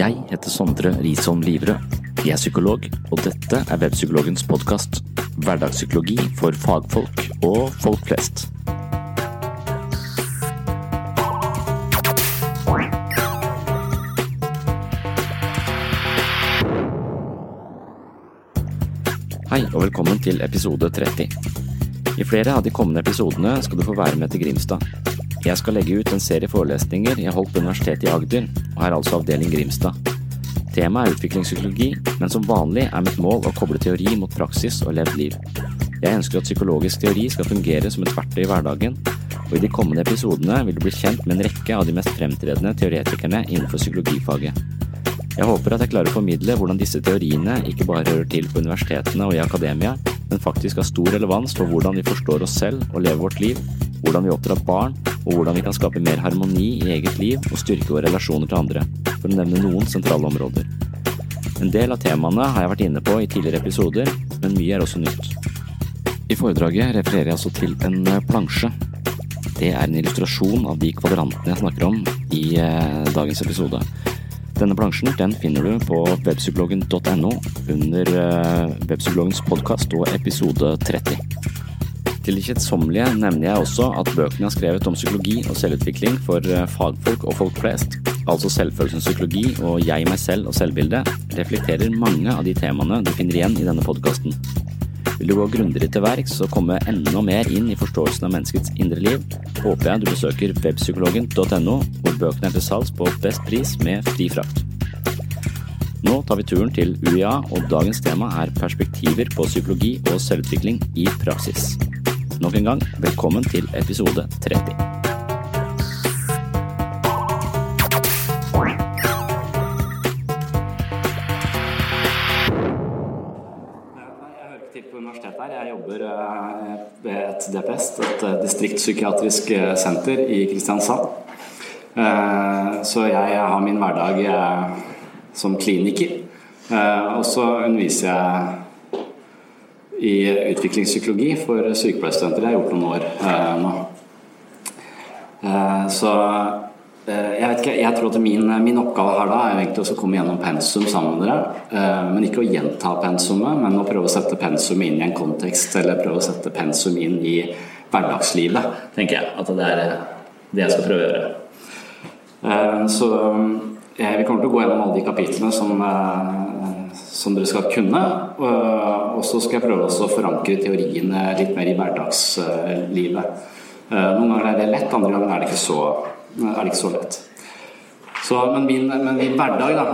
Jeg heter Sondre Risholm Livrød. Jeg er psykolog, og dette er Webpsykologens podkast. Hverdagspsykologi for fagfolk og folk flest. Hei, og velkommen til episode 30. I flere av de kommende episodene skal du få være med til Grimstad. Jeg skal legge ut en serie forelesninger jeg holdt på Universitetet i Agder, og her altså avdeling Grimstad. Temaet er utviklingspsykologi, men som vanlig er mitt mål å koble teori mot praksis og levd liv. Jeg ønsker at psykologisk teori skal fungere som et verktøy i hverdagen, og i de kommende episodene vil du bli kjent med en rekke av de mest fremtredende teoretikerne innenfor psykologifaget. Jeg håper at jeg klarer å formidle hvordan disse teoriene ikke bare hører til på universitetene og i akademia, men faktisk har stor relevans for hvordan vi forstår oss selv og lever vårt liv, hvordan vi oppdrar barn, og hvordan vi kan skape mer harmoni i eget liv og styrke våre relasjoner til andre, for å nevne noen sentrale områder. En del av temaene har jeg vært inne på i tidligere episoder, men mye er også nytt. I foredraget refererer jeg altså til en eh, plansje. Det er en illustrasjon av de kvadrantene jeg snakker om i eh, dagens episode. Denne plansjen den finner du på webpsykologen.no under eh, Webpsykologens podkast og episode 30. Til det kjedsommelige nevner jeg også at bøkene er skrevet om psykologi og selvutvikling for eh, fagfolk og folk flest, altså selvfølelsens psykologi og jeg, meg selv og selvbildet, reflekterer mange av de temaene du finner igjen i denne podkasten. Vil du gå grundigere til verks og komme enda mer inn i forståelsen av menneskets indre liv, håper jeg du besøker webpsykologen.no, hvor bøkene er til salgs på best pris med fri frakt. Nå tar vi turen til UiA, og dagens tema er perspektiver på psykologi og selvutvikling i praksis. Nok en gang, velkommen til episode 30. Jeg jobber eh, ved et DPS, et eh, distriktspsykiatrisk eh, senter i Kristiansand. Så jeg har min hverdag som kliniker. Og så underviser jeg i utviklingspsykologi for sykepleierstudenter. Jeg har gjort noen år nå. Så jeg vet ikke, jeg tror at min, min oppgave her da er egentlig å komme gjennom pensum sammen med dere. Men ikke å gjenta pensumet, men å prøve å sette pensumet inn i en kontekst, eller prøve å sette pensum inn i hverdagslivet, tenker jeg. At det er det jeg skal prøve å gjøre. Så vi kommer til å gå gjennom alle de kapitlene som, som dere skal kunne. Og så skal jeg prøve å forankre teoriene litt mer i hverdagslivet. Noen ganger er det lett, andre ganger er det ikke så er det ikke så lett. Så, men, min, men, min, hverdag da,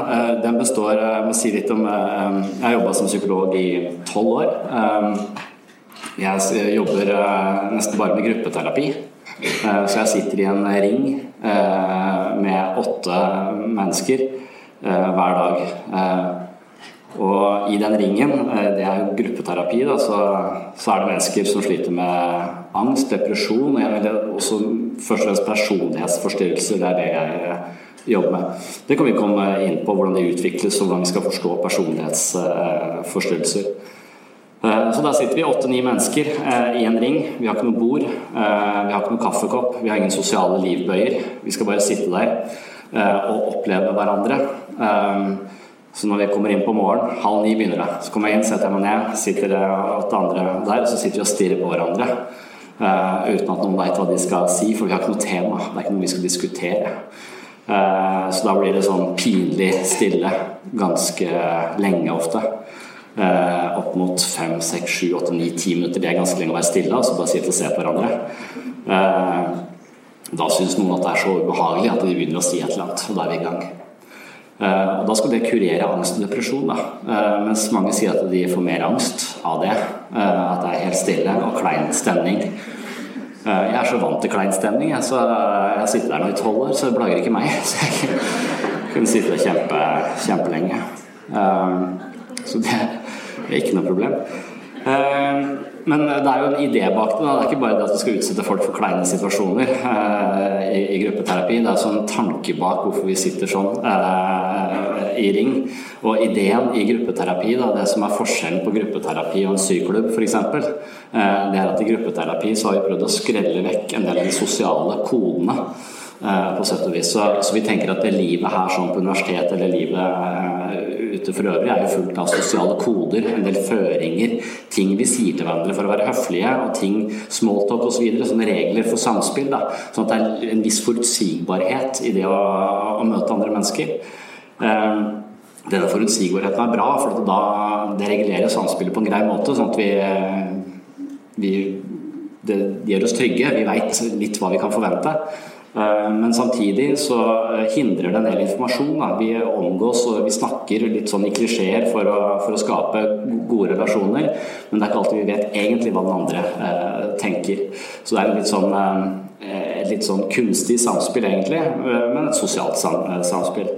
den består Jeg må si litt om Jeg har jobba som psykolog i tolv år. Jeg jobber nesten bare med gruppeterapi. Så jeg sitter i en ring med åtte mennesker hver dag. Og i den ringen, det er jo gruppeterapi, da, så, så, er det mennesker som sliter med angst, depresjon og også først og fremst personlighetsforstyrrelser. Det er det jeg jobber med. Det kan vi komme inn på, hvordan det utvikles og hvordan vi skal forstå personlighetsforstyrrelser. Eh, så der sitter vi åtte-ni mennesker eh, i en ring. Vi har ikke noe bord, eh, vi har ikke noe kaffekopp, vi har ingen sosiale livbøyer. Vi skal bare sitte der og oppleve hverandre. Så når vi kommer inn på morgenen, halv ni begynner det. Så kommer jeg inn, setter jeg meg ned, sitter åtte andre der, og så sitter vi og stirrer på hverandre. uten at noen veit hva de skal si, for vi har ikke noe tema. Det er ikke noe vi skal diskutere. så da blir det sånn pinlig stille ganske lenge ofte. Uh, opp mot fem, seks, sju, åtte, ni, ti minutter. Det er ganske lenge å være stille, altså bare sitte og se på hverandre. Da syns noen at det er så ubehagelig at de begynner å si et eller annet, og da er vi i gang. Eh, og Da skal det kurere angst og depresjon, da. mens mange sier at de får mer angst av det. at det er helt stille og klein stemning. Jeg er så vant til klein stemning, så jeg har sittet der nå i tolv år, så det plager ikke meg. Så jeg kunne sitte der kjempe, kjempelenge. Så det er ikke noe problem. Eh, men det er jo en idé bak det. Det er ikke bare det at vi skal utsette folk for kleine situasjoner eh, i gruppeterapi. Det er en tanke bak hvorfor vi sitter sånn eh, i ring. Og ideen i gruppeterapi, da, det som er forskjellen på gruppeterapi og en syklubb f.eks., det er at i gruppeterapi så har vi prøvd å skrelle vekk en del av de sosiale kodene. på sett og vis. Så, så, vi tenker at det livet her sånn på universitetet eller livet ute for øvrig er jo fullt av sosiale koder, en del føringer, ting vi sier til hverandre for å være høflige, og ting, smalltalk osv. Så sånne regler for samspill. Da. Sånn at det er en viss forutsigbarhet i det å, å møte andre mennesker. Eh, denne forutsigbarheten er bra, for da det regulerer samspillet på en grei måte. sånn at vi, vi det gjør oss trygge. Vi veit litt hva vi kan forvente. Eh, men samtidig så eh, hindrer det en del informasjon. Da. Vi omgås og vi snakker litt sånn i klisjeer for, for, å skape gode relasjoner, men det er ikke alltid vi vet egentlig hva den andre eh, tenker. Så det er litt sånn, eh, litt sånn kunstig samspill, egentlig, eh, men et sosialt samspill.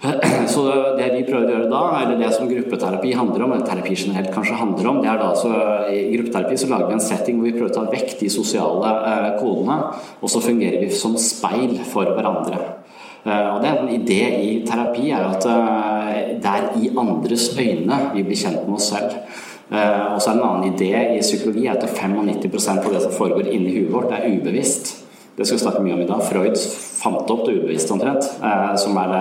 Så det vi prøver å gjøre da, eller det som gruppeterapi handler om, eller terapi generelt kanskje handler om, det er da altså I gruppeterapi så lager vi en setting hvor vi prøver å ta vekk de sosiale eh, kodene, og så fungerer vi som speil for hverandre. Eh, og det er En idé i terapi er at eh, det er i andres øyne vi blir kjent med oss selv. Og så er En annen idé i psykologi at 95% av det som foregår inni huet vårt, er ubevisst. Det skal vi snakke mye om i dag. Freud fant opp det ubevisste omtrent, eh, som er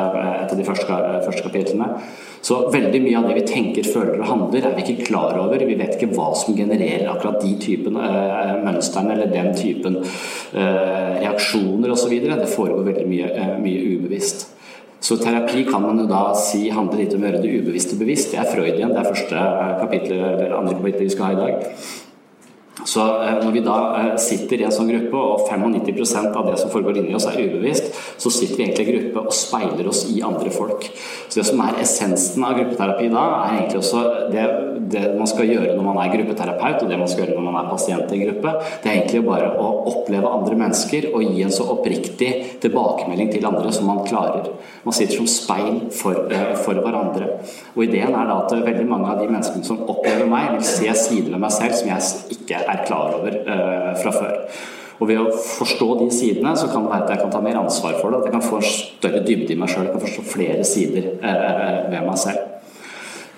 et av de første, kapitlene. Så veldig mye av det vi tenker, føler og handler, er vi ikke klar over. Vi vet ikke hva som genererer akkurat de typen eh, mønstrene eller den typen eh, reaksjoner osv. Det foregår veldig mye, eh, mye, ubevisst. Så terapi kan man jo da si handler litt om å gjøre det ubevisste bevisst. Det er Freud igjen, det er første kapittel, eller andre kapittel vi skal ha i dag. Så eh, når vi da eh, sitter i en sånn gruppe, og 95% av det som foregår inni oss er ubevisst, så sitter vi egentlig i gruppe og speiler oss i andre folk. Så det som er essensen av gruppeterapi da, er egentlig også det, det man skal gjøre når man er gruppeterapeut, og det man skal gjøre når man er pasient i en gruppe, det er egentlig bare å oppleve andre mennesker og gi en så oppriktig tilbakemelding til andre som man klarer. Man sitter som speil for, eh, for hverandre. Og ideen er da at veldig mange av de menneskene som opplever meg, vil se sider ved meg selv som jeg ikke er klar over uh, fra før. Og Ved å forstå de sidene, så kan det være at jeg kan ta mer ansvar for det. At jeg kan få større dybde i meg sjøl. Kan forstå flere sider uh, ved meg selv.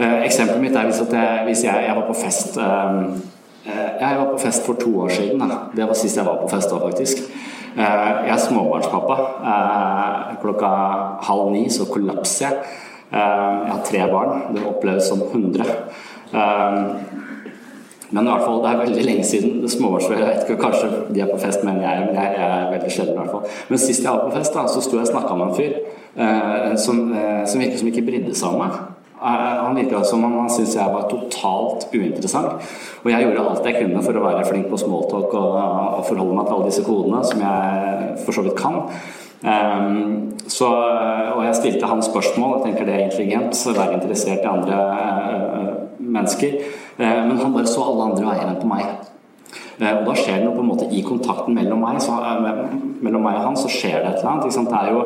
Eksempelet mitt er hvis, jeg, hvis jeg, jeg, var på fest Jeg var på fest for to år siden. Det var sist jeg var på fest da, faktisk. Jeg er småbarnspappa. Klokka halv ni så kollapser jeg. Jeg har tre barn. Det oppleves som 100. Men i hvert fall, det er veldig lenge siden Småbarnsforeldre, Jeg vet ikke, Kanskje de er på fest med jeg, men jeg, er veldig sjelden i hvert fall. Men sist jeg var på fest, da, så sto jeg og snakka med en fyr eh, som, eh, som virket som ikke brydde seg om meg. Eh, han virka som om han syntes jeg var totalt uinteressant. Og jeg gjorde alt jeg kunne for å være flink på smalltalk og, og forholde meg til alle disse kodene, som jeg for så vidt kan. Um, så, og jeg stilte han spørsmål. Jeg tenker det er intelligent, så være interessert i andre uh, mennesker. Eh, men han bare så alle andre veier enn på meg. Eh, og da skjer det noe på en måte i kontakten mellom meg, så, mellom meg og han, så skjer det et eller annet. Det er jo,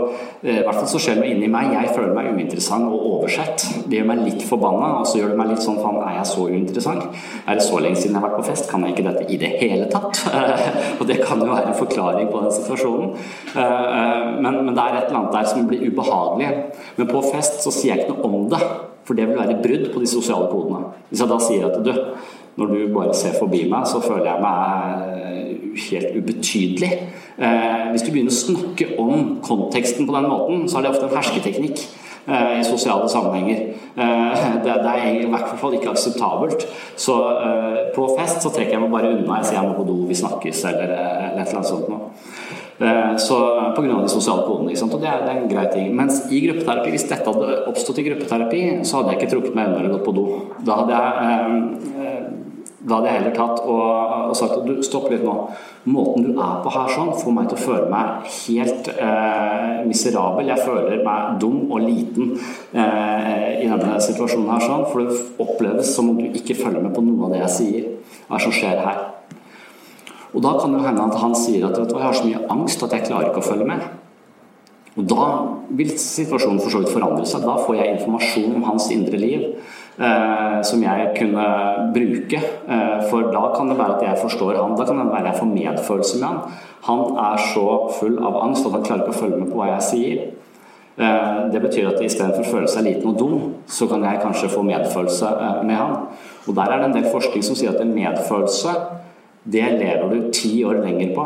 I hvert fall så skjer det noe inni meg. Jeg føler meg uinteressant og oversett. Det gjør meg litt forbanna, og så gjør det meg litt sånn faen, er jeg så uinteressant? Er det så lenge siden jeg har vært på fest? Kan jeg ikke dette i det hele tatt? og det kan jo være en forklaring på den situasjonen. Men, men det er et eller annet der som blir ubehagelig. Men på fest så sier jeg ikke noe om det. For det vil være brudd på de sosiale kodene. Hvis jeg da sier at du, når du bare ser forbi meg, så føler jeg meg helt ubetydelig. Eh, hvis du begynner å snakke om konteksten på den måten, så er det ofte en hersketeknikk eh, i sosiale sammenhenger. Eh, det, det, er i hvert fall ikke akseptabelt. Så eh, på fest så trekker jeg meg bare unna. Jeg sier jeg må på do, vi snakkes, eller, eh, eller et eller annet sånt noe. så Pga. de sosiale kodene. Og det er, det er, en grei ting. Mens i gruppeterapi, hvis dette hadde oppstått i gruppeterapi, så hadde jeg ikke trukket meg unna eller gått på do. Da hadde jeg, eh, da hadde jeg heller tatt og, og sagt at du, stopp litt nå. Måten du er på her sånn, får meg til å føle meg helt eh, miserabel. Jeg føler meg dum og liten eh, i denne situasjonen her sånn. For det oppleves som om du ikke følger med på noe av det jeg sier. Hva som skjer her. Og da kan det hende at han sier at jeg har så mye angst at jeg klarer ikke å følge med. Og da vil situasjonen for så vidt forandre seg. Da får jeg informasjon om hans indre liv eh, som jeg kunne bruke. Eh, for da kan det være at jeg forstår han. Da kan det være jeg får medfølelse med han. Han er så full av angst at han klarer ikke å følge med på hva jeg sier. Eh, det betyr at istedenfor å føle seg liten og dum, så kan jeg kanskje få medfølelse eh, med han. Og der er det en del forskning som sier at medfølelse det lever du ti år lenger på.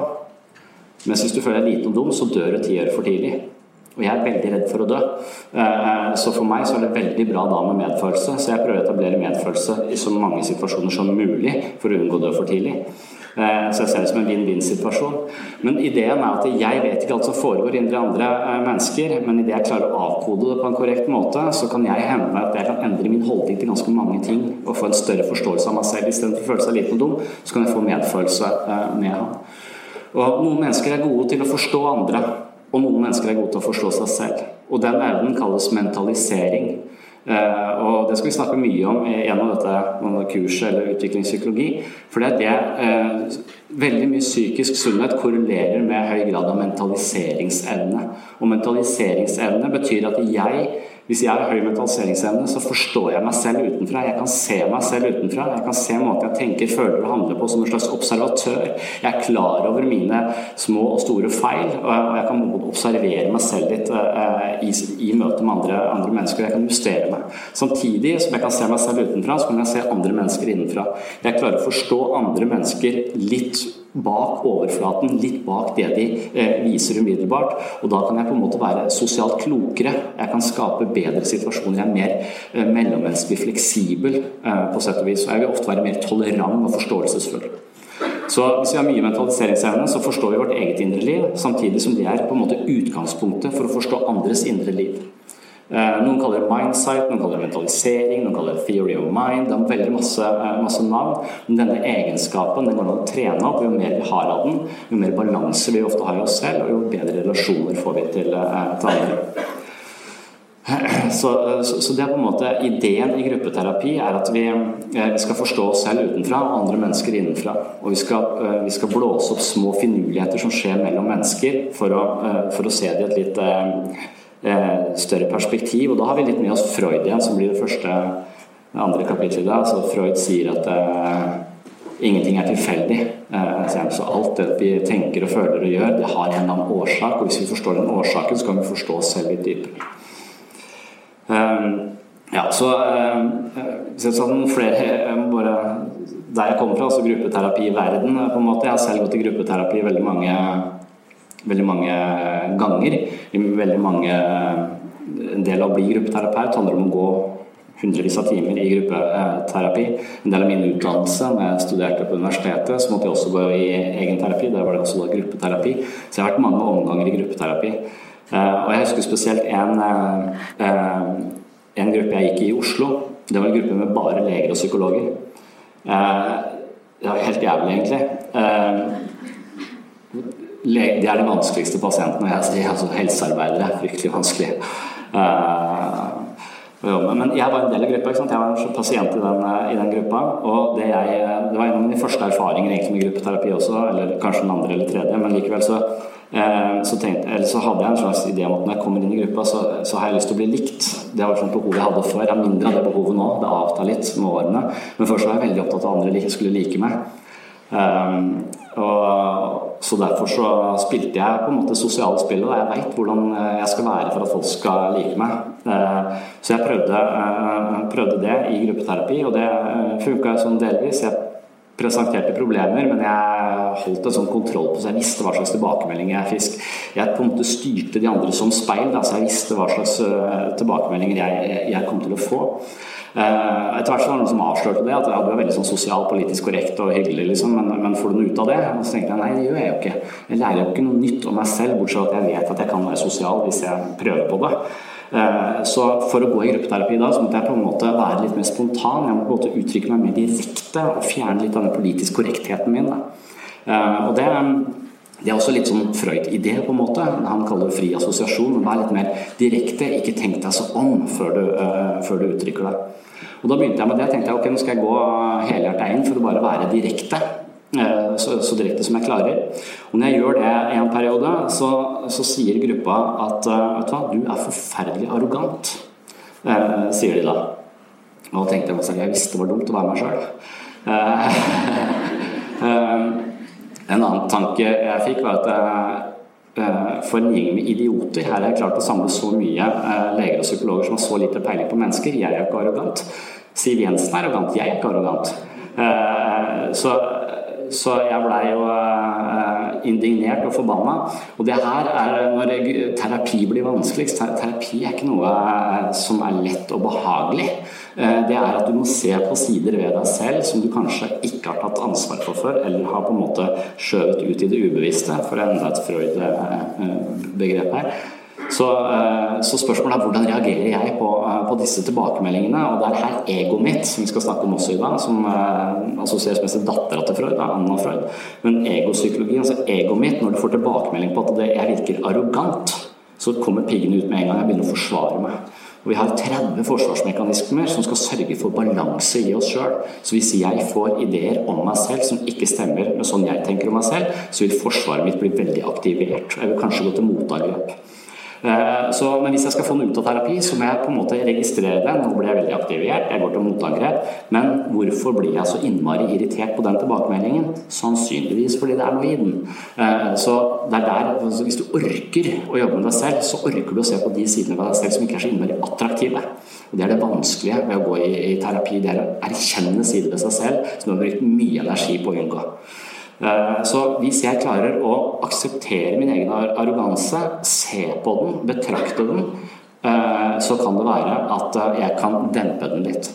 Mens hvis du føler deg liten og dum, så dør du ti år for tidlig. Og jeg er veldig redd for å dø. Eh, så for meg så er det veldig bra da med medfølelse. Så jeg prøver å etablere medfølelse i så mange situasjoner som mulig for å unngå å dø for tidlig. Eh, så jeg ser det som en vinn-vinn-situasjon. Men ideen er at jeg vet ikke alt som foregår inni andre eh, mennesker, men idet jeg klarer å avkode det på en korrekt måte, så kan jeg hende at jeg kan endre min holdning til ganske mange ting og få en større forståelse av meg selv. Istedenfor å føle seg liten og dum, så kan jeg få medfølelse med han. Og noen mennesker er gode til å forstå andre. Og noen mennesker er gode til å forstå seg selv. Og den evnen kalles mentalisering. Uh, og det skal vi snakke mye om gjennom dette kurset eller utviklingspsykologi. For det er det uh, Veldig mye psykisk sunnhet korrelerer med høy grad av mentaliseringsevne. Og mentaliseringsevne betyr at jeg hvis jeg har høy mentaliseringsevne, så forstår jeg meg selv utenfra. Jeg kan se meg selv utenfra. Jeg kan se måten jeg tenker, føler og handler på som en slags observatør. Jeg er klar over mine små og store feil, og jeg kan observere meg selv litt i, i, møte med andre, andre, mennesker. Jeg kan justere meg. Samtidig som jeg kan se meg selv utenfra, så kan jeg se andre mennesker innenfra. Jeg klarer å forstå andre mennesker litt bak overflaten, litt bak det de eh, viser umiddelbart. Og da kan jeg på en måte være sosialt klokere. Jeg kan skape bedre situasjoner. Jeg er mer eh, mellommenneskelig fleksibel eh, på sett og vis. Og jeg vil ofte være mer tolerant og forståelsesfull. Så hvis vi har mye mentaliseringsevne, så forstår vi vårt eget indre liv, samtidig som det er på en måte utgangspunktet for å forstå andres indre liv. Eh, noen kaller det mindsight, noen kaller det mentalisering, noen kaller det theory of mind. Det er veldig masse, eh, masse navn. Men denne egenskapen den går an å trene opp. Jo mer vi har av den, jo mer balanse vi ofte har i oss selv, og jo bedre relasjoner får vi til, eh, til andre. Så, så, det er på en måte ideen i gruppeterapi er at vi, vi skal forstå oss selv utenfra og andre mennesker innenfra. Og vi skal, vi skal blåse opp små finurligheter som skjer mellom mennesker, for å, for å se det i et litt større perspektiv. Og da har vi litt med oss Freud igjen, som blir det første andre kapittelet. dag. Så Freud sier at uh, ingenting er tilfeldig. Uh, så alt det vi tenker og føler og gjør, det har en eller annen årsak. Og hvis vi forstår den årsaken, så kan vi forstå oss selv litt dypere. Um, ja, så uh, sånn flere bare Der jeg kommer fra, altså gruppeterapi i verden, på en måte. Jeg har selv gått i gruppeterapi veldig mange veldig mange ganger. Veldig mange, en del av å bli gruppeterapeut handler om å gå hundrevis av timer i gruppeterapi. En del av min utdannelse når jeg studerte på universitetet, så måtte jeg også gå i egen terapi. Der var det også da gruppeterapi. Så jeg har vært mange omganger i gruppeterapi. Eh, og jeg husker spesielt en, eh, en gruppe jeg gikk i i Oslo. Det var en gruppe med bare leger og psykologer. Eh, det var helt jævlig, egentlig det er de vanskeligste pasientene. Jeg sier altså helsearbeidere. Fryktelig vanskelig. Jobbe med. Men jeg var en del av gruppa. Jeg var en pasient i den, i den gruppa. Og det, jeg, det var en av mine første erfaringer egentlig med gruppeterapi også, eller kanskje den andre eller tredje, men likevel så Eh, så, tenkte, så hadde jeg en slags idé om at når jeg kommer inn i gruppa, så, så har jeg lyst til å bli likt. Det var sånn behov jeg hadde før. Jeg har mindre av det behovet nå. Det avtar litt med årene. Men først var jeg veldig opptatt av at andre skulle like meg. Um, og, så derfor så spilte jeg på en måte sosiale spill, og jeg veit hvordan eh, jeg skal være for at folk skal like meg. Uh, så jeg prøvde, prøvde, det i gruppeterapi, og det funka sånn delvis. Jeg presenterte problemer, men jeg holdt en sånn kontroll på så jeg visste hva slags tilbakemeldinger jeg fikk. Jeg på en måte styrte de andre som speil, da, så jeg visste hva slags tilbakemeldinger jeg, jeg, kom til å få. Uh, etter hvert så var det noen som avslørte det, at ja, du er veldig sånn sosial, politisk korrekt og hyggelig, liksom, men, men får du noe ut av det? Og så tenkte jeg nei, det gjør jeg jo ikke. Jeg lærer jo ikke noe nytt om meg selv, bortsett fra at jeg vet at jeg kan være sosial hvis jeg prøver på det. Eh, så for å gå i gruppeterapi da, så måtte jeg på en måte være litt mer spontan. Jeg måtte på en måte uttrykke meg mer direkte og fjerne litt av den politiske korrektheten min. Da. Eh, og det, det er også litt sånn Freud-idé, på en måte. Han kaller det fri assosiasjon. Vær litt mer direkte, ikke tenk deg så om før du, uh, før du uttrykker deg. Og Da begynte jeg med det. Jeg tenkte ok, nå skal jeg gå helhjerta inn for å bare være direkte. Eh, så, så, direkte som jeg klarer. Og når jeg gjør det en periode, så, så sier gruppa at eh, vet du hva, du er forferdelig arrogant, sier de da. Og da tenkte jeg at jeg visste det var dumt å være meg sjøl. en annen tanke jeg fikk, var at for en gjeng med idioter Her har jeg klart å samle så mye leger og psykologer som har så lite peiling på mennesker. Jeg er ikke arrogant. Siv Jensen er arrogant, jeg er ikke arrogant. Så så jeg blei jo uh, indignert og forbanna. Og det her er når terapi blir vanskeligst. Terapi er ikke noe uh, som er lett og behagelig. Uh, det er at du må se på sider ved deg selv som du kanskje ikke har tatt ansvar for før, eller har på en måte skjøvet ut i det ubevisste, for å enda et Freud-begrep her. Så, eh, så, spørsmålet er hvordan reagerer jeg på, eh, på, disse tilbakemeldingene? Og det er her egoet mitt, som vi skal snakke om også i dag, som uh, assosieres mest til dattera til Freud, Anna Freud. Men egopsykologien, altså egoet mitt, når du får tilbakemelding på at det, jeg virker arrogant, så kommer piggene ut med en gang jeg begynner å forsvare meg. Og Vi har 30 forsvarsmekanismer som skal sørge for balanse i oss sjøl. Så hvis jeg får ideer om meg selv som ikke stemmer med sånn jeg tenker om meg selv, så vil forsvaret mitt bli veldig aktivert. Jeg vil kanskje gå til motangrep. Eh, så, men hvis jeg skal få noe ut av terapi, så må jeg på en måte registrere det. Nå blir jeg veldig aktivert, jeg går til motangrep. Men hvorfor blir jeg så innmari irritert på den tilbakemeldingen? Sannsynligvis fordi det er noe i den. Eh, så det er der, altså Hvis du orker å jobbe med deg selv, så orker du å se på de sidene ved deg selv som ikke er så innmari attraktive. Det er det vanskelige ved å gå i, i terapi. Det er å erkjenne sider ved seg selv som du har brukt mye energi på å unngå. Eh, så hvis jeg klarer å akseptere min egen arroganse, se på den, betrakte den, eh, så kan det være at eh, jeg kan dempe den litt.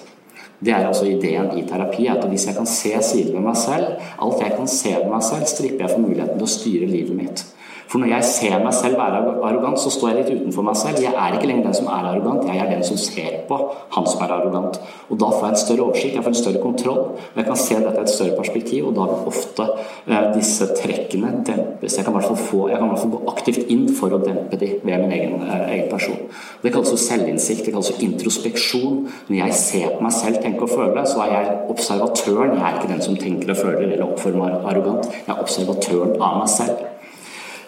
Det er altså ideen i terapi. at Hvis jeg kan se sider ved meg selv, alt jeg kan se ved meg selv, stripper jeg for muligheten til å styre livet mitt. For når jeg ser meg selv være arrogant, så står jeg litt utenfor meg selv. Jeg er ikke lenger den som er arrogant, jeg er den som ser på han som er arrogant. Og da får jeg en større oversikt, jeg får en større kontroll. Og jeg kan se dette i et større perspektiv, og da vil ofte eh, disse trekkene dempes. Jeg kan i hvert fall gå aktivt inn for å dempe de ved min egen, eh, egen person. Det kalles jo selvinnsikt, det kalles jo introspeksjon. Når jeg ser på meg selv, tenker og føler, så er jeg observatøren. Jeg er ikke den som tenker og føler eller oppfører meg arrogant. Jeg er observatøren av meg selv.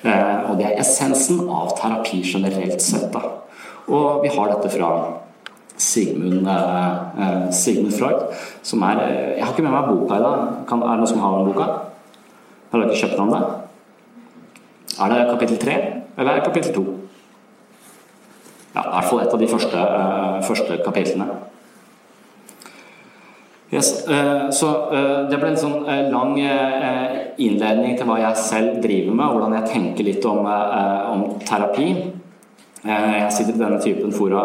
Eh, og det er essensen av terapi generelt sett. Da. Og vi har dette fra Sigmund, eh, eh, Sigmund Freud, som er Jeg har ikke med meg boka i dag. Kan, er det noen som har den boka? Har dere kjøpt den? Da? Er det kapittel tre, eller er det kapittel to? Ja, i hvert fall et av de første, første kapitlene. Yes, uh, så uh, Det ble en sånn uh, lang innledning til hva jeg selv driver med, hvordan jeg tenker litt om, om terapi. jeg sitter i denne typen fora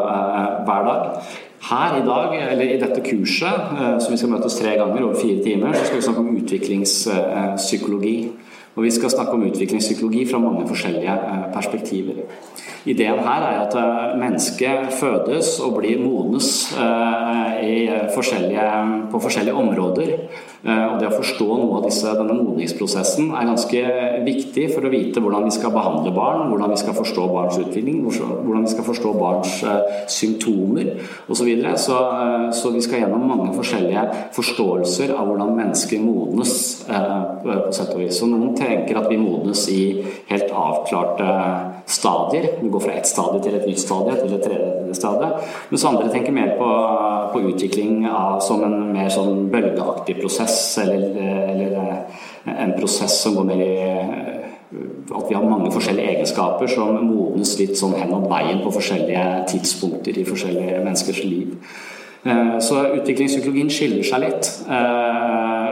hver dag. Her i dag, eller i dette kurset, som vi skal møtes tre ganger over fire timer, så skal vi snakke om utviklingspsykologi. Og vi skal snakke om utviklingspsykologi fra mange forskjellige perspektiver. Ideen her er at eh, mennesket fødes og blir modnes eh, forskjellige, på forskjellige områder. Eh, og det å forstå noe av disse, denne modningsprosessen er ganske viktig for å vite hvordan vi skal behandle barn, hvordan vi skal forstå barns utvikling, hvordan vi skal forstå barns symptomer osv. Så, så Så vi skal gjennom mange forskjellige forståelser av hvordan mennesker modnes på sett og vis. Så noen tenker at vi modnes i helt avklarte stadier. Går fra ett stadie til et nytt stadie, til et tredje stadie. Mens andre tenker mer på, på utvikling av, som en mer sånn bølgeaktig prosess, eller, eller eh, en prosess som går mer i eh, at vi har mange forskjellige egenskaper som modnes litt sånn hen og veien på forskjellige tidspunkter i forskjellige menneskers liv. Eh, så utviklingspsykologien skiller seg litt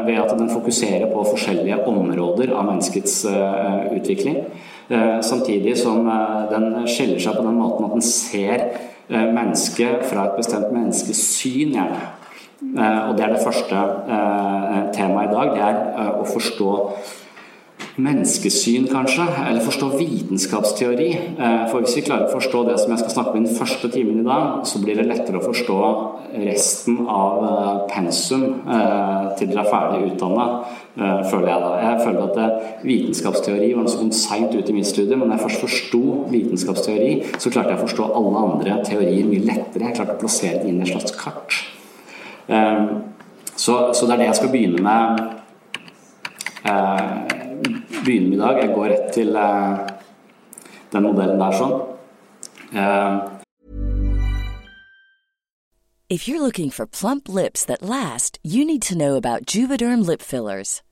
ved at den fokuserer på forskjellige områder av menneskets utvikling. Eh, samtidig som eh, den skiller seg på den måten at den ser eh, mennesket fra et bestemt menneskesyn, gjerne. Og det er det første temaet i dag. Det er å forstå menneskesyn, kanskje, eller forstå vitenskapsteori. Eh, for hvis vi klarer å forstå det som jeg skal snakke om i den første timen i dag, så blir det lettere å forstå resten av eh, pensum eh, til dere er ferdig utdanna, føler jeg da. Jeg føler at vitenskapsteori var noe som kom seint ut i mitt studie, men når jeg først forsto vitenskapsteori, så klarte jeg å forstå alle andre teorier mye lettere. Jeg klarte å plassere det inn i et slags kart. Så, så det er det jeg skal begynne med begynne med i dag. Jeg går rett til uh, den modellen der sånn. Uh, If you're looking for plump lips that last, you need to know about Juvederm lip fillers.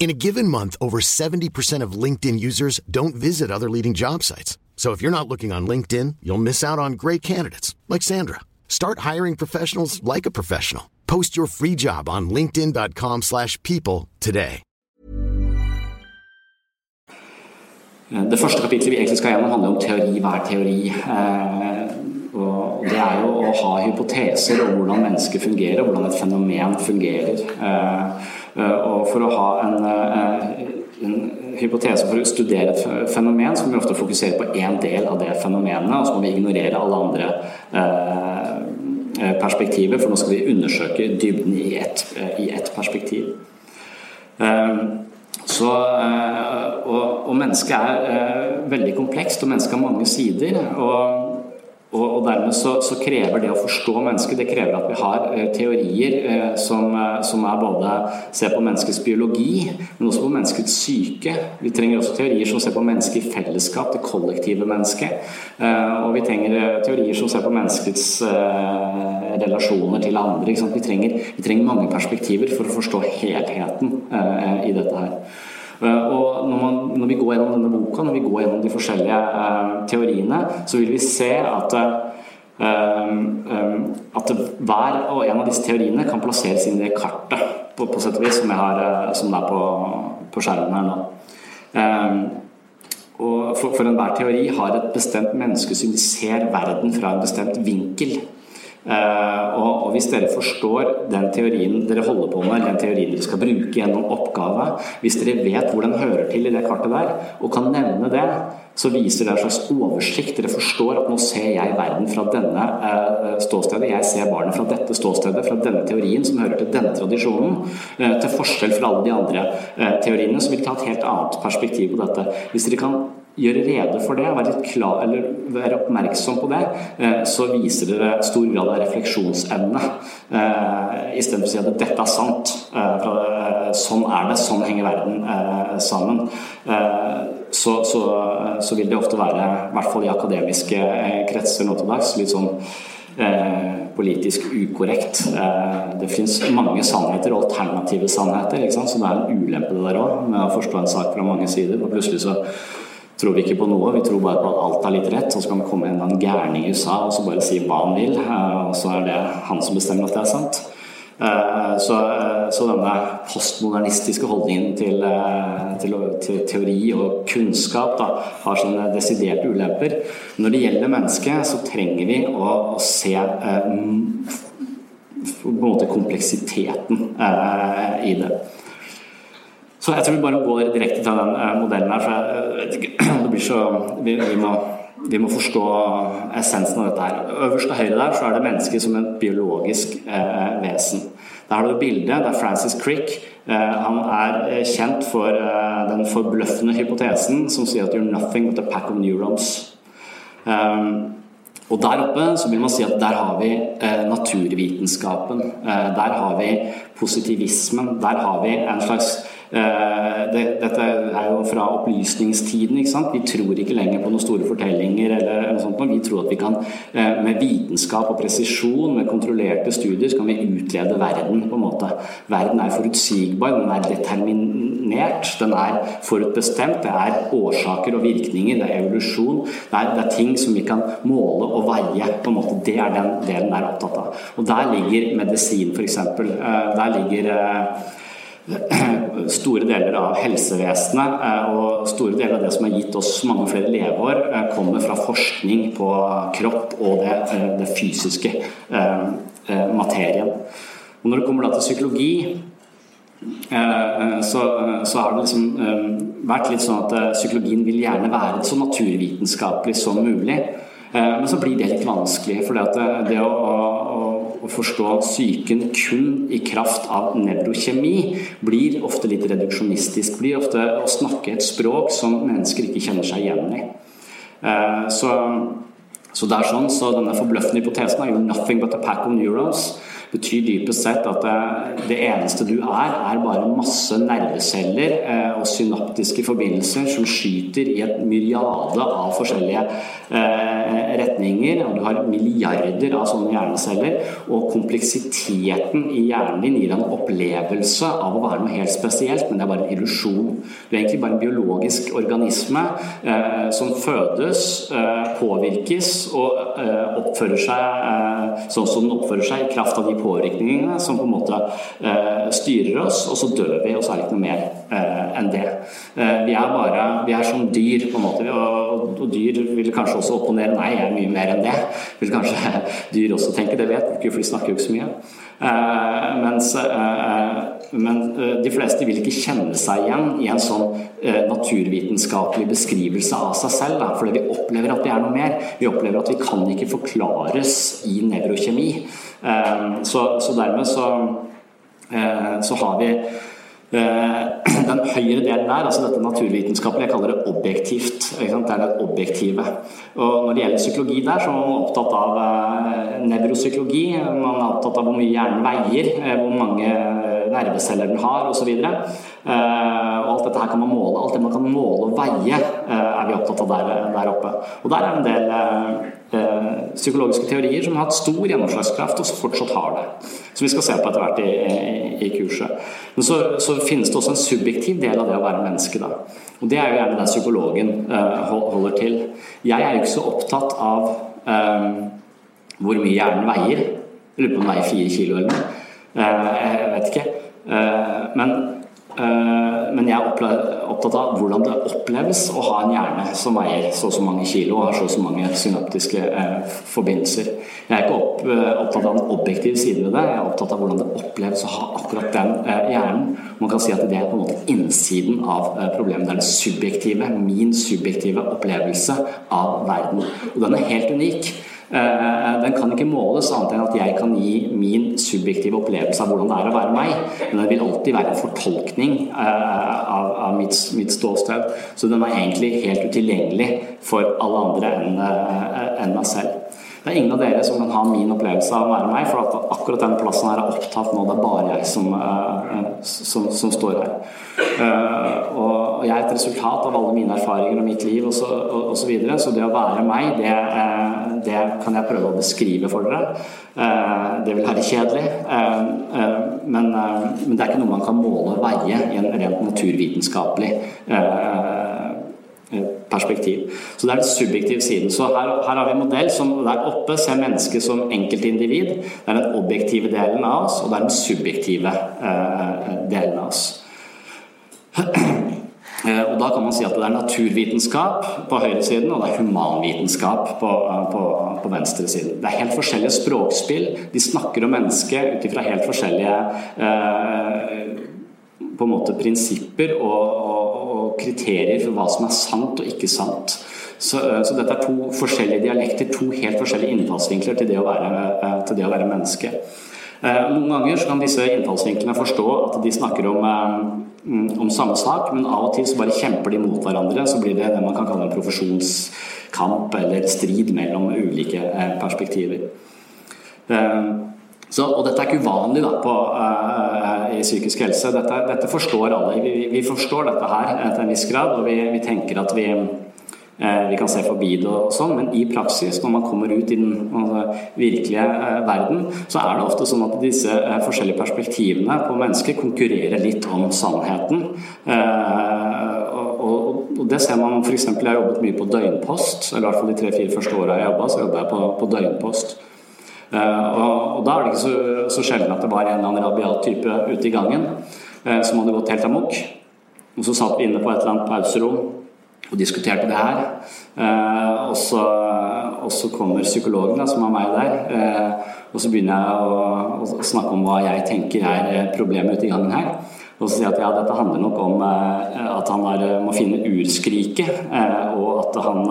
In a given month, over 70% of LinkedIn users don't visit other leading job sites. So if you're not looking on LinkedIn, you'll miss out on great candidates like Sandra. Start hiring professionals like a professional. Post your free job on linkedin.com slash people today. Det første kapitlet vi egentlig skal gjennom handler om teori. Hva er teori? Eh, og det er jo å ha hypoteser om hvordan mennesker fungerer, hvordan et fenomen fungerer. Eh, eh, og for å ha en, eh, en hypotese for å studere et fenomen, så må vi ofte fokusere på én del av det fenomenet, og så må vi ignorere alle andre perspektiver, for nå skal vi undersøke dybden i ett, et perspektiv. Så, og, og mennesket er veldig komplekst, og mennesket har mange sider. og og, og dermed så, så, krever det å forstå mennesket det krever at vi har eh, teorier eh, som, eh, som, er både ser på menneskets biologi, men også på menneskets syke. Vi trenger også teorier som ser på mennesket i fellesskap, det kollektive mennesket. Og vi trenger teorier som ser på menneskets relasjoner til andre. Vi trenger, vi, trenger, mange perspektiver for å forstå helheten i dette her. Og når, man, når, vi går gjennom denne boka, når vi går gjennom de forskjellige teoriene, så vil vi se at at hver og en av disse teoriene kan plasseres inn i kartet på, på sett og vis som, har, som er på, på skjermen her nå. Og for, for enhver teori har et bestemt menneskesyn. De ser verden fra en bestemt vinkel. Uh, og, hvis dere forstår den teorien dere holder på med, den teorien dere skal bruke gjennom oppgave, hvis dere vet hvor den hører til i det kartet der, og kan nevne det, så viser det en slags oversikt. Dere forstår at nå ser jeg verden fra denne uh, ståstedet, jeg ser barnet fra dette ståstedet, fra denne teorien som hører til denne tradisjonen, uh, til forskjell fra alle de andre teoriene, som vil ta et helt annet perspektiv på dette. Hvis dere kan gjøre rede for det, være, klar, eller være oppmerksom på det, eh, så viser dere stor grad av refleksjonsevne. Eh, Istedenfor å si at dette er sant. Eh, sånn er det, sånn henger verden sammen. Så, så, så vil det ofte være, i hvert fall i akademiske kretser nå til dags, litt sånn politisk ukorrekt. det finnes mange sannheter, alternative sannheter, så det er en ulempe det der òg, med å forstå en sak fra mange sider. og plutselig så tror vi ikke på noe, vi tror bare på at alt er litt rett. Og så kan det komme en gærning i USA og så bare si hva han vil, eh, og så er det han som bestemmer at det er sant. Eh, så, eh, så denne postmodernistiske holdningen til, til, til, teori og kunnskap da, har sine desiderte ulemper. Når det gjelder mennesket, så trenger vi å, å se på en måte kompleksiteten i det. Så jeg tror vi bare går direkte til den eh, modellen her. for det blir så, vi, vi, må, vi, må, forstå essensen av dette her. Øverst til høyre der så er det mennesket som et biologisk eh, vesen. Der har du et bilde. Det er Francis Crick. Eh, han er eh, kjent for eh, den forbløffende hypotesen som sier at 'you're nothing but a pack of neurons'. Og der oppe så vil man si at der har vi eh, naturvitenskapen. Eh, der har vi positivismen. Der har vi en slags Eh, det, dette er jo fra opplysningstiden. ikke sant? Vi tror ikke lenger på noen store fortellinger. eller noe sånt. Vi tror at vi kan eh, med vitenskap og presisjon, med kontrollerte studier, så kan vi utlede verden. på en måte. Verden er forutsigbar, den er determinert, den er forutbestemt. Det er årsaker og virkninger, det er evolusjon. Det er, det er ting som vi kan måle og veie. på en måte. Det er den delen jeg er opptatt av. Og der ligger medisin, f.eks. Eh, der ligger store deler av helsevesenet eh, og store deler av det som har gitt oss mange flere leveår, eh, kommer fra forskning på kropp og det, eh, det fysiske materien. Og når det kommer til psykologi, så, så, har det liksom vært litt sånn at psykologien vil gjerne være så naturvitenskapelig som mulig. Men så blir det litt vanskelig. For det, det å, å forstå at psyken kun i kraft av nevrokjemi blir ofte litt reduksjonistisk. Blir ofte å snakke et språk som mennesker ikke kjenner seg igjen i. Eh, så, så det er sånn, så denne forbløffende hypotesen er jo 'nothing but a pack of neurons' betyr dypest sett at det, eneste du er, er bare masse nerveceller eh, og synaptiske forbindelser som skyter i et myriade av forskjellige eh, retninger. Og du har milliarder av sånne hjerneceller. Og kompleksiteten i hjernen din gir en opplevelse av å være noe helt spesielt, men det er bare en illusjon. Du er egentlig bare en biologisk organisme eh, som fødes, påvirkes og oppfører seg sånn som den oppfører seg i kraft av de påvirkningene som på en måte eh, styrer oss, og så dør vi, og så er det ikke noe mer eh, enn det. Eh, vi er bare vi er som dyr, på en måte, og, og dyr vil kanskje også opponere nei, jeg er mye mer enn det. Vil kanskje dyr også tenke, det vet vi ikke, for de snakker jo ikke så mye. Mens, men de fleste vil ikke kjenne seg igjen i en sånn naturvitenskapelig beskrivelse av seg selv. Da, fordi vi opplever at vi er noe mer. Vi opplever at vi kan ikke forklares i nevrokjemi. Så, så, dermed så, så har vi den høyre delen der, altså dette naturvitenskapelige, jeg kaller det objektivt. Det er det objektive. Og når det gjelder psykologi der, så er man opptatt av nevropsykologi. Man er opptatt av hvor mye hjernen veier, hvor mange nerveceller den har osv. Og alt dette her kan man måle. Alt det man kan måle og veie, er vi opptatt av der, der oppe. Og der er en del psykologiske teorier som har hatt stor gjennomslagskraft, og fortsatt har det. Som vi skal se på etter hvert i, i, i kurset. Men så, så, finnes det også en subjektiv del av det å være menneske. Da. Og det er jo gjerne der psykologen holder til. Jeg er jo ikke så opptatt av um, hvor mye hjernen veier. Jeg lurer på om den veier fire kilo eller noe. Uh, jeg vet ikke. Uh, men, uh, men jeg er opptatt av hvordan det oppleves å ha en hjerne som veier så og så mange kilo og har så og så mange synaptiske forbindelser. Jeg er ikke opptatt av den objektive siden ved det, jeg er opptatt av hvordan det oppleves å ha akkurat den hjernen. Man kan si at det er på en måte innsiden av problemet. Det er det subjektive, min subjektive opplevelse av verden. Og den er helt unik. Eh, den kan ikke måles annet enn at jeg kan gi min subjektive opplevelse av hvordan det er å være meg. Men det vil alltid være en fortolkning eh, av, mitt, mitt, ståsted. Så den er egentlig helt utilgjengelig for alle andre enn, eh, enn meg selv. Det er ingen av dere som kan ha min opplevelse av å være meg, for at akkurat den plassen her er opptatt nå. Det er bare jeg som, som, som står her. Og jeg er et resultat av alle mine erfaringer og mitt liv osv. Så, og, så, videre. så det å være meg, det det kan jeg prøve å beskrive for dere. Eh, det vil være kjedelig, eh, eh, men, det er ikke noe man kan måle og veie i en rent naturvitenskapelig perspektiv. Så det er den subjektive siden. Så her, her har vi en modell som der oppe ser mennesket som enkeltindivid. Det er den objektive delen av oss, og det er den subjektive delen av oss. Eh, og Da kan man si at det er naturvitenskap på høyresiden, og det er humanvitenskap på, eh, på, på venstresiden. Det er helt forskjellige språkspill. De snakker om mennesket ut ifra helt forskjellige eh, på en måte prinsipper og, og, og, kriterier for hva som er sant og ikke sant. Så, eh, så, dette er to forskjellige dialekter, to helt forskjellige innfallsvinkler til det å være, til det å være menneske. Noen ganger kan disse innfallsvinklene forstå at de snakker om Mm, om samme sak, men av og til så bare kjemper de mot hverandre. Så blir det det man kan kalle en profesjonskamp eller strid mellom ulike eh, perspektiver. Eh, så, og dette er ikke uvanlig da, på, uh, i psykisk helse. Dette, dette forstår alle. Vi, vi, forstår dette her til en viss grad, og vi, vi tenker at vi Eh, vi kan se forbi det og sånn, men i praksis, når man kommer ut i den altså, virkelige eh, verden, så er det ofte sånn at disse eh, forskjellige perspektivene på mennesker konkurrerer litt om sannheten. Og det ser man f.eks. Jeg har jobbet mye på døgnpost, eller i hvert fall de tre-fire første åra jeg jobba, så jobba jeg på, døgnpost. Og, da er det ikke så, så, sjelden at det var en eller annen rabiat type ute i gangen som hadde gått helt amok. Og så satt vi inne på et eller annet pauserom og diskuterte det her. Eh, og, så, kommer psykologen, da, som er meg der, eh, og så begynner jeg å, å, snakke om hva jeg tenker er eh, problemet ute i gangen her. Og så sier jeg at ja, dette handler nok om eh, at han er, må finne urskriket, eh, og at han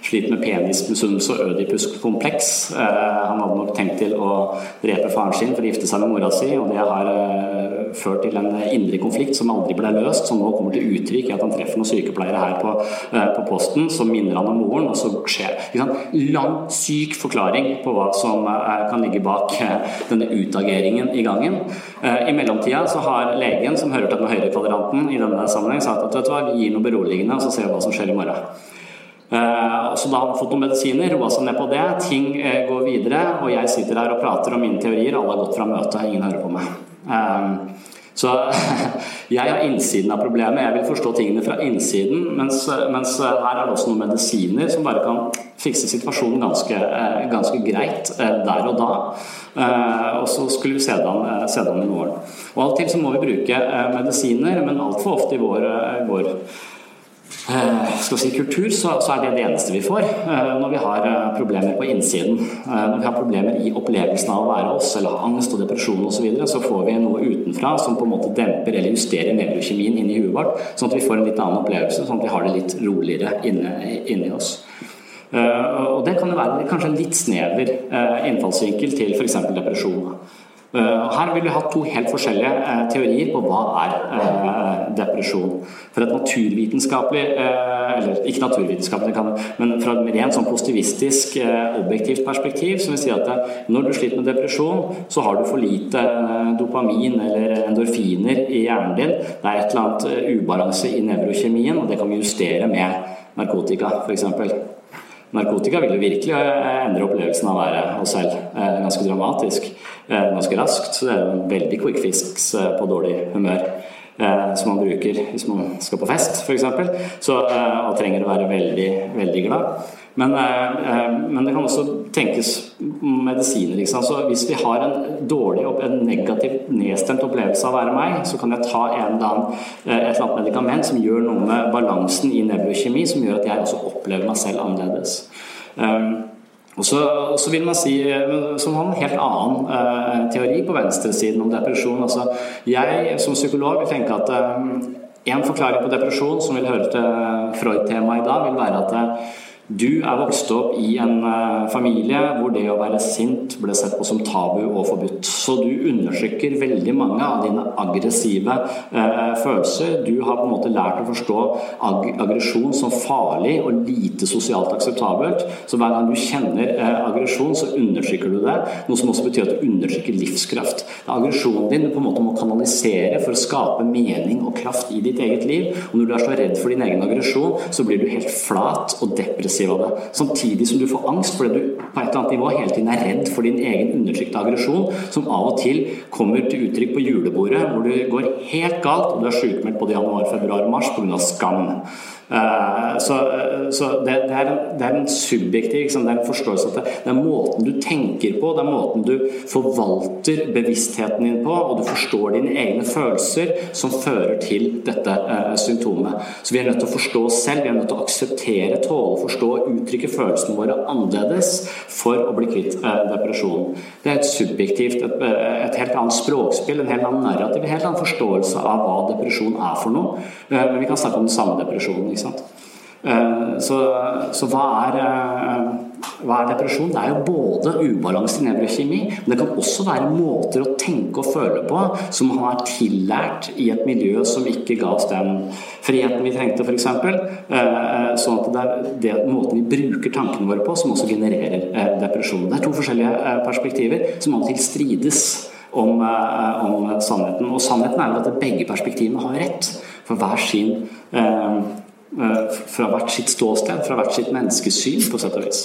eh, sliter med penismisunnelse og ødipuskompleks. han hadde nok tenkt til å drepe faren sin for å gifte seg med mora si, og det har ført til en indre konflikt som aldri ble løst, som nå kommer til uttrykk i at han treffer noen sykepleiere her på, eh, på posten som minner han om moren, og så skjer Lang, syk forklaring på hva som eh, kan ligge bak eh, denne utageringen i gangen. I mellomtida så har legen, som hører til den høyre kvadranten i denne sammenheng, sagt at vet du hva, vi gir noe beroligende, og så ser vi hva som skjer i morgen. Så da har han fått noen medisiner, roa seg ned på det. Ting går videre, og jeg sitter her og prater om mine teorier. Alle har gått fra møtet, ingen hører på meg. Så jeg har innsiden av problemet. Jeg vil forstå tingene fra innsiden. Mens, mens her er det også noen medisiner som bare kan fikse situasjonen ganske, eh, ganske greit eh, der og da. Eh, og så skulle vi se det an i morgen. Og til så må vi bruke medisiner, men altfor ofte i vår, vår Eh, skal si, kultur, så, så, er det det eneste vi får eh, når vi har eh, problemer på innsiden. Når vi har problemer i opplevelsen av å være oss, eller angst og depresjon osv., så, videre, så får vi noe utenfra som på en måte demper eller justerer nevrokjemien inni huet vårt, sånn at vi får en litt annen opplevelse, sånn at vi har det litt roligere inni, inni oss. Og det kan jo være kanskje en litt snever innfallsvinkel til f.eks. depresjon. Uh, her vil vi ha to helt forskjellige uh, teorier på hva er uh, depresjon. For et naturvitenskapelig, eller ikke naturvitenskapelig, men fra et rent sånn positivistisk, objektivt perspektiv, som vil si at når du sliter med depresjon, så har du for lite dopamin eller endorfiner i hjernen din. Det er et eller annet ubalanse i nevrokjemien, og det kan vi justere med narkotika, f.eks. Narkotika vil jo virkelig endre opplevelsen av å være oss selv ganske dramatisk. Eh, ganske raskt. Så det er en veldig quick fix eh, på dårlig humør. Eh, som man bruker hvis man skal på fest, f.eks. Og trenger å være veldig, veldig glad. Men, men, det kan også tenkes medisiner. Så hvis vi har en dårlig, en negativ, nedstemt opplevelse av å være meg, så kan jeg ta en eller annen, et eller annet medikament som gjør noe med balansen i nevrokjemi, som gjør at jeg også opplever meg selv annerledes. Og så, vil man si, eh, som har en helt annen uh, teori på venstresiden om depresjon. Altså, jeg som psykolog vil tenke at uh, en forklaring på depresjon som vil høre til Freud-temaet i dag, vil være at uh, du er vokst opp i en eh, familie hvor det å være sint ble sett på som tabu og forbudt. Så du undertrykker veldig mange av dine aggressive eh, følelser. Du har på en måte lært å forstå ag aggresjon som farlig og lite sosialt akseptabelt. Så hver gang du kjenner eh, aggresjon, så undertrykker du det. Noe som også betyr at du undertrykker livskraft. Det er aggresjonen din du på en måte må kanalisere for å skape mening og kraft i ditt eget liv. Og når du er så redd for din egen aggresjon, så blir du helt flat og depressiv aggressiv av det. Samtidig som du får angst fordi du på et eller annet nivå hele tiden er redd for din egen undertrykte aggresjon, som av og til kommer til uttrykk på julebordet, hvor du går helt galt og du er sykmeldt både januar, februar og mars pga. skam. Eh, så, eh, så det, det, er det, er en, subjektiv liksom, det er en forståelse at det, det, er måten du tenker på, det er måten du forvalter bevisstheten din på, og du forstår dine egne følelser, som fører til dette eh, symptomet. Så vi er nødt til å forstå oss selv, vi er nødt til å akseptere, tåle, forstå og uttrykke følelsene våre annerledes for å bli kvitt uh, depresjonen. Det er et subjektivt, et, et, helt annet språkspill, en helt annen narrativ, en helt annen forståelse av hva depresjon er for noe. Uh, men vi kan snakke om den samme depresjonen. Eh, så, så hva, er, eh, hva, er, depresjon? Det er jo både ubalanse i nevrokjemi, men det kan også være måter å tenke og føle på som man har tillært i et miljø som ikke ga oss den friheten vi trengte, f.eks. Eh, sånn at det er det måten vi bruker tankene våre på, som også genererer depresjon. Det er to forskjellige perspektiver som av og til strides. Om, om, sannheten. Og sannheten er jo at begge perspektivene har rett. For hver sin eh, Eh, fra hvert sitt ståsted, fra hvert sitt menneskesyn, på sett og vis.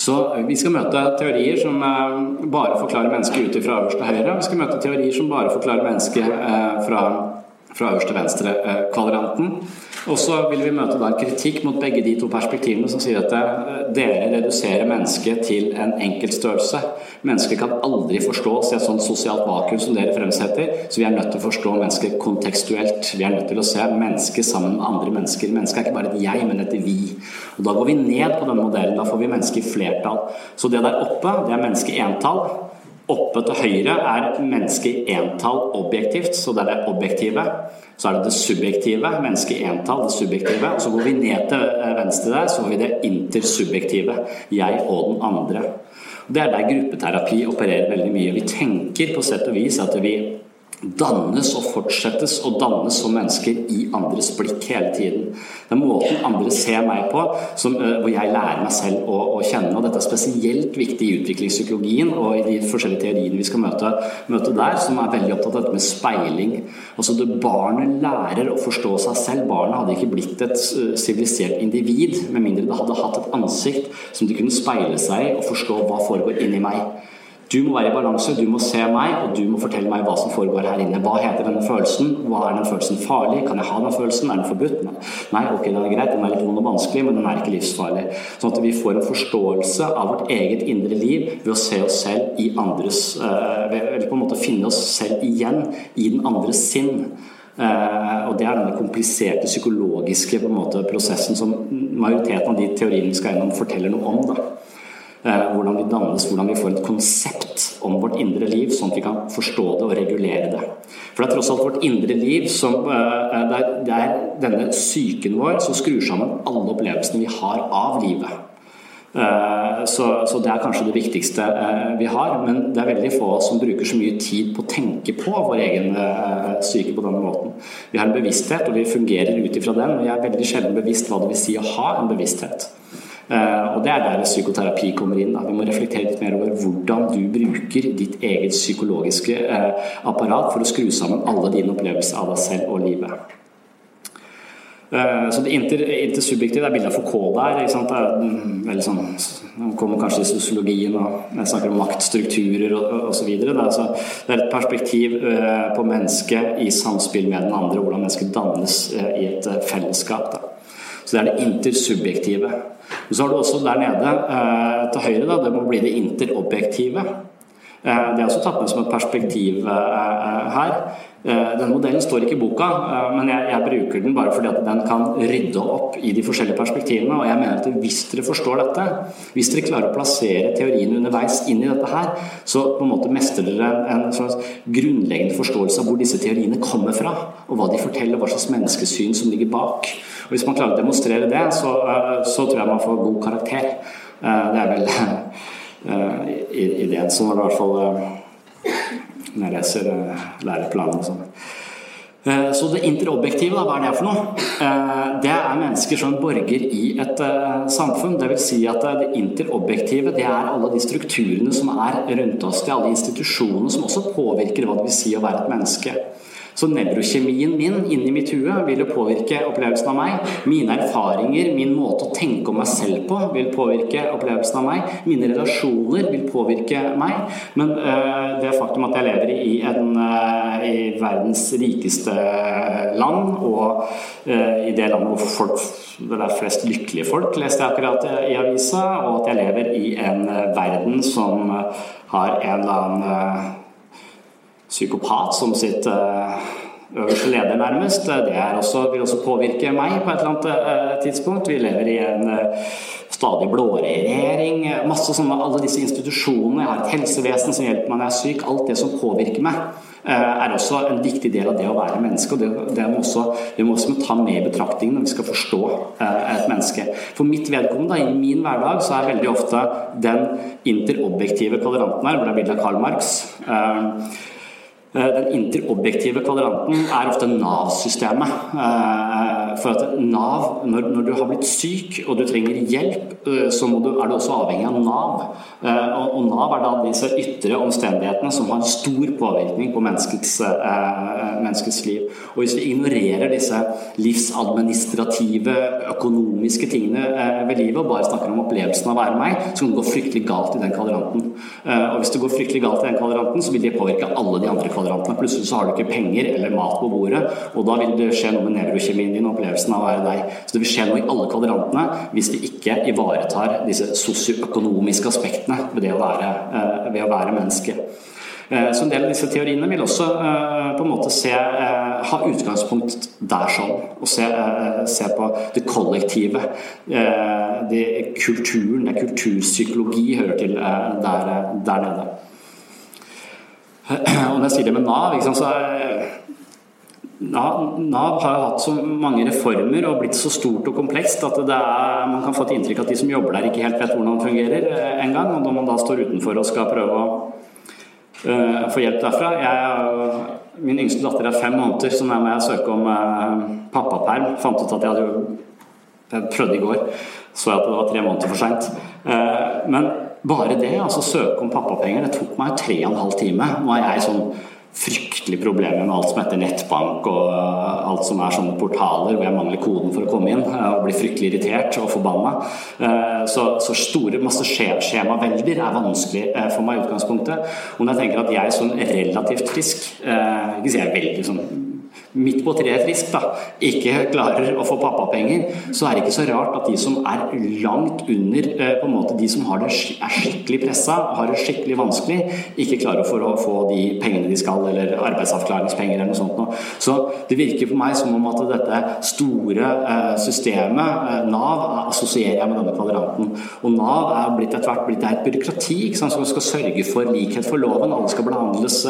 Så Vi skal møte teorier som eh, bare forklarer mennesket ut fra øverste høyre. Vi skal møte teorier som bare forklarer mennesket eh, fra, fra øverste venstre kvadranten. Og så vil vi møte da kritikk mot begge de to perspektivene som sier at eh, dere reduserer mennesket til en enkelt størrelse. Mennesket kan aldri forstås i et sånt sosialt vakuum som dere fremsetter, så vi er nødt til å forstå mennesket kontekstuelt. Vi er nødt til å se mennesket sammen med andre mennesker. Mennesket er ikke bare et jeg, men et vi. Og Da går vi ned på denne modellen. Da får vi mennesket i flertall. Så det der oppe, det er mennesket entall. Oppe til høyre er mennesket i entall objektivt, så det er det objektive. Så er det det subjektive, mennesket i entall, det subjektive. Og så går vi ned til eh, venstre der, så har vi det intersubjektive. Jeg og den andre. Det er der gruppeterapi opererer veldig mye. Vi tenker på sett og vis at vi dannes og fortsettes å dannes som mennesker i andres blikk hele tiden. Den måten andre ser meg på, som, eh, hvor jeg lærer meg selv å, å, kjenne. og Dette er spesielt viktig i utviklingspsykologien og i de forskjellige teoriene vi skal møte, møte der, som er veldig opptatt av dette med speiling. Altså det Barnet lærer å forstå seg selv. Barnet hadde ikke blitt et eh, sivilisert individ med mindre det hadde hatt et ansikt som de kunne speile seg i og forstå hva foregår inni meg. Du må være i balanse, du må se meg, og du må fortelle meg hva som foregår her inne. Hva heter denne følelsen? Hva er den følelsen farlig? Kan jeg ha den følelsen? Er den forbudt? Nei, ok, den er greit, den er litt vond og vanskelig, men den er ikke livsfarlig. Sånn at vi får en forståelse av vårt eget indre liv ved å se oss selv i andres eh, Eller på en måte finne oss selv igjen i den andres sinn. Uh, og Det er denne kompliserte psykologiske måte, prosessen som majoriteten av de teoriene vi skal gjennom, forteller noe om. Da. Eh, hvordan vi dannes, hvordan vi får et konsept om vårt indre liv, sånn at vi kan forstå det og regulere det. For det er tross alt vårt indre liv som eh, er, det er denne psyken vår som skrur sammen alle opplevelsene vi har av livet. Eh, så, så, det er kanskje det viktigste eh, vi har. Men det er veldig få som bruker så mye tid på å tenke på vår egen syke på denne måten. Vi har en bevissthet, og vi fungerer ut ifra den. Og jeg er veldig sjelden bevisst hva det vil si å ha en bevissthet. Og Det er der psykoterapi kommer inn. Vi må reflektere litt mer over hvordan du bruker ditt eget psykologiske apparat for å skru sammen alle dine opplevelser av deg selv og livet. Eh, så det inter, intersubjektive er bildet av Foucault der. Ikke sant? Det er veldig sånn, kommer kanskje i sosiologien og jeg snakker om maktstrukturer osv. Det, altså, det er et perspektiv eh, på mennesket i samspill med den andre, hvordan mennesket dannes eh, i et fellesskap. Da. Så det er det intersubjektive. Og så har du også der nede til høyre, da, det må bli det interobjektive. Det er også tatt med som et perspektiv her. Denne den modellen står ikke i boka, eh, men jeg, jeg, bruker den bare fordi at den kan rydde opp i de forskjellige perspektivene. Og jeg mener at hvis dere forstår dette, hvis dere klarer å plassere teoriene underveis inn i dette her, så på en måte mestrer dere en, slags grunnleggende forståelse av hvor disse teoriene kommer fra, og hva de forteller, hva slags menneskesyn som ligger bak. Og Hvis man klarer å demonstrere det, så, eh, så tror jeg man får god karakter. Det er vel ideen. Sånn var i hvert fall når jeg leser uh, læreplanen og sånn. Så det interobjektive, da, hva er det for noe? Det er mennesker som borger i et samfunn. Vil si at det interobjektive det er alle de strukturene som er rundt oss. Det er alle institusjonene som også påvirker hva det vil si å være et menneske. Så nevrokjemien min inni mitt hue vil jo påvirke opplevelsen av meg. Mine erfaringer, min måte å tenke om meg selv på, vil påvirke opplevelsen av meg. Mine relasjoner vil påvirke meg. Men øh, det faktum at jeg lever i, en, øh, i verdens rikeste land, og øh, i det landet hvor folk, det er flest lykkelige folk, leste jeg akkurat i avisa, og at jeg lever i en verden som har en eller annen psykopat som sitt eh, øverste leder, nærmest. Det også, vil også påvirke meg på et eller annet eh, tidspunkt. Vi lever i en eh, stadig blåere regjering. Masse sånne, alle disse institusjonene. Jeg har et helsevesen som hjelper meg når jeg er syk. Alt det som påvirker meg, er også en viktig del av det å være menneske. og Det, det må, også, vi må også ta med i betraktningen når vi skal forstå et menneske. For mitt vedkommende, i min hverdag, så er veldig ofte den interobjektive kvadranten her, hvor det er bilde av Karl Marx Eh, den interobjektive kvadranten er ofte Nav-systemet. Eh, for at Nav, når, når, du har blitt syk og du trenger hjelp, eh, så du, er du også avhengig av Nav. Og Nav er da disse ytre omstendighetene som har en stor påvirkning på menneskets, menneskets liv. Og hvis vi ignorerer disse livsadministrative, økonomiske tingene ved livet og bare snakker om opplevelsen av å være meg, så kan det gå fryktelig galt i den kvadranten. Og hvis det går fryktelig galt i den kvadranten, så vil det påvirke alle de andre kvadrantene. Plutselig så har du ikke penger eller mat på bordet, og da vil det skje noe med nevrokjemien din og opplevelsen av å være deg. Så det vil skje noe i alle kvadrantene hvis vi ikke ivaretar disse sosioøkonomiske aspektene ved å være, eh, ved å være menneske. Eh, så en del av disse teoriene vil også eh, på en måte se, ha utgangspunkt der sånn. Og se, se på det kollektive. Det kulturen, det kulturpsykologi hører til der, der nede. Og når jeg sier det med Nav, så Nav har hatt så mange reformer og blitt så stort og komplekst at er, man kan få et inntrykk at de som jobber der, ikke helt vet hvordan det fungerer engang. en gang. Og når man da står utenfor og skal prøve å uh, få hjelp derfra jeg, Min yngste datter er fem måneder, så nå må jeg søke om uh, pappaperm. Fant ut at jeg hadde jo Jeg prøvde i går, så jeg at det var tre måneder for seint. Uh, men bare det, altså søke om pappapenger, det tok meg tre og en halv time. Nå er jeg sånn fryktelig problemer med alt som heter nettbank og uh, alt som er sånne portaler hvor jeg mangler koden for å komme inn uh, og blir fryktelig irritert og forbanna. Uh, så, så, store, masse skjemavelder er vanskelig for meg i utgangspunktet. Og når jeg tenker at jeg er sånn relativt frisk, ikke si jeg er veldig sånn midt på treet frisk, da, ikke klarer å få pappapenger, så er det ikke så rart at de som er langt under eh, på en måte de som det, er skikkelig pressa, har det skikkelig vanskelig, ikke klarer å få de pengene de skal, eller arbeidsavklaringspenger eller noe sånt. Noe. Så det virker på meg som om at dette store eh, systemet, eh, Nav, assosierer jeg med denne kvadranten. Og Nav er blitt etter hvert blitt et byråkrati sant, som skal sørge for likhet for loven. Alle skal behandles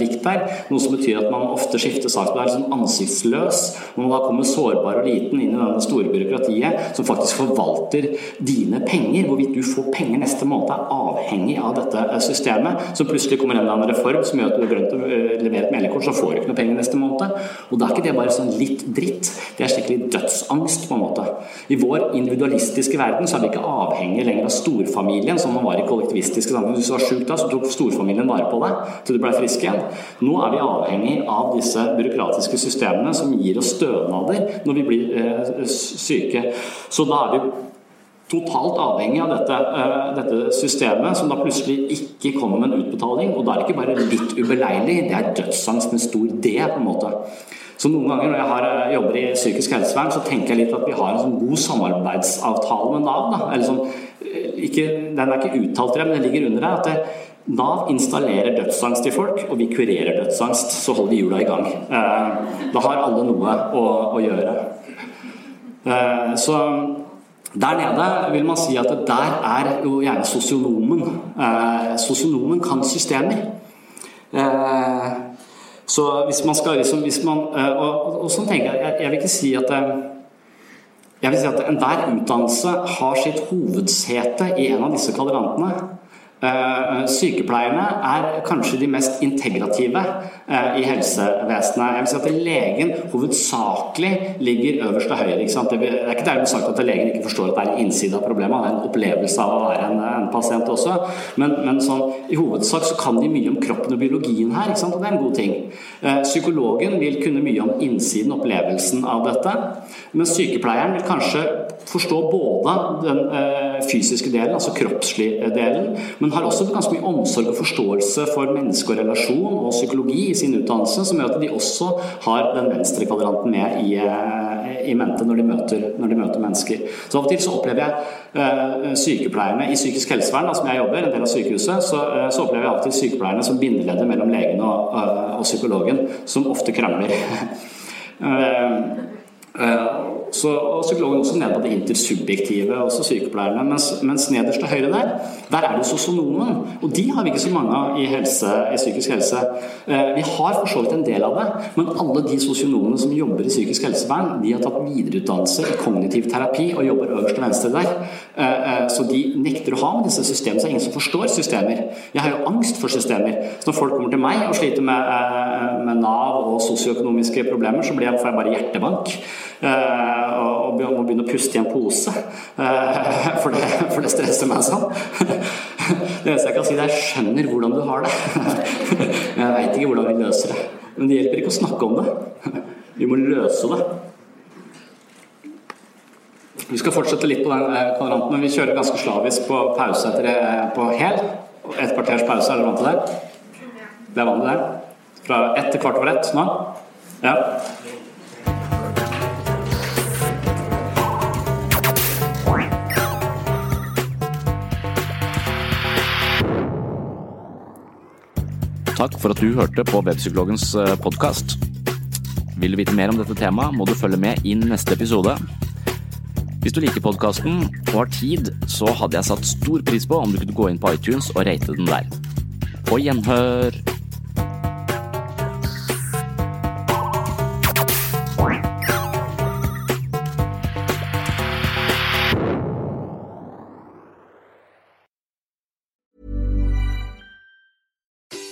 likt der. Noe som betyr at man ofte skifter saksbehandler være sånn ansiktsløs. Når man da kommer sårbar og liten inn i denne store byråkratiet som faktisk forvalter dine penger. Hvorvidt du får penger neste måned er avhengig av dette eh, systemet. Så plutselig kommer en eller annen reform som gjør at du er grønt å levere et meldekort, så får du ikke noe penger neste måned. Og da er ikke det bare sånn litt dritt. Det er skikkelig dødsangst, på en måte. I vår individualistiske verden så er vi ikke avhengig lenger av storfamilien, som man var i kollektivistiske samfunn. Hvis du var sjuk da, så tok storfamilien vare på deg til du ble frisk igjen. Nå er vi avhengig av disse byråkratiske systemene som gir oss stønader når vi blir eh, syke. Så da er vi totalt avhengig av dette, uh, dette, systemet, som da plutselig ikke kommer med en utbetaling. Og da er det ikke bare litt ubeleilig, det er dødsangst med stor D, på en måte. Så noen ganger når jeg har, eh, jobber i psykisk helsevern, så tenker jeg litt at vi har en sånn god samarbeidsavtale med Nav. Da. Eller sånn, eh, ikke, den er ikke uttalt men det ligger under der. at det, Nav installerer dødsangst i folk, og vi kurerer dødsangst. Så holder vi hjula i gang. Da har alle noe å, å gjøre. Så der nede vil man si at der er jo gjerne sosionomen. Eh, sosionomen kan systemer. Eh, så hvis man skal liksom hvis man, eh, og, og, sånn tenker jeg, jeg vil ikke si at eh, jeg vil si at enhver utdannelse har sitt hovedsete i en av disse kvadrantene. Eh, sykepleierne er kanskje de mest integrative eh, i helsevesenet. Jeg vil si at Legen hovedsakelig ligger øverst til høyre. Det er ikke dermed sagt at legen ikke forstår at det er en innside av problemet, det er en opplevelse av å være en, en pasient også. Men, men sånn, i hovedsak så kan de mye om kroppen og biologien her, og det er en god ting. Eh, psykologen vil kunne mye om innsiden, opplevelsen av dette. Men sykepleieren vil kanskje forstå både den fysiske delen, altså kroppslig delen, men men har også ganske mye omsorg og forståelse for menneske og relasjon og psykologi i sin utdannelse, som gjør at de også har den venstre kvadranten med i, eh, i mente når de, møter, når de, møter, mennesker. Så Av og til så opplever jeg uh, sykepleierne i psykisk helsevern, da, som jeg jobber, en del av sykehuset, så, uh, så opplever jeg av og til sykepleierne som bindeleddet mellom legen og, uh, og, psykologen, som ofte krangler. Så, og psykologen også ned på det intersubjektive, også sykepleierne. Mens, mens nederst til høyre der, der er det sosionomen. Og de har vi ikke så mange av i, helse, i psykisk helse. Eh, vi har for så vidt en del av det, men alle de sosionomene som jobber i psykisk helsevern, de har tatt videreutdannelse i kognitiv terapi og jobber øverst til venstre der. Eh, eh, så de nekter å ha med disse systemene. Så det er ingen som forstår systemer. Jeg har jo angst for systemer. Så når folk kommer til meg og sliter med, med Nav og sosioøkonomiske problemer, så får jeg bare hjertebank. Eh, og må begynne å puste i en pose. Eh, for det, for det stresser meg sånn. Det eneste jeg kan si, er 'jeg skjønner hvordan du har det'. Men jeg veit ikke hvordan vi løser det. Men det hjelper ikke å snakke om det. Vi må løse det. Vi skal fortsette litt på den eh, kvadranten, men vi kjører ganske slavisk på pause etter på hel. Et kvarters pause, er dere vant til det? Det er vanlig, det. Fra ett til kvart over ett nå? Ja. Takk for at du hørte på Webpsykologens eh, podkast. Vil du vite mer om dette temaet, må du følge med inn neste episode. Hvis du liker podkasten og har tid, så hadde jeg satt stor pris på om du kunne gå inn på iTunes og rate den der. På gjenhør!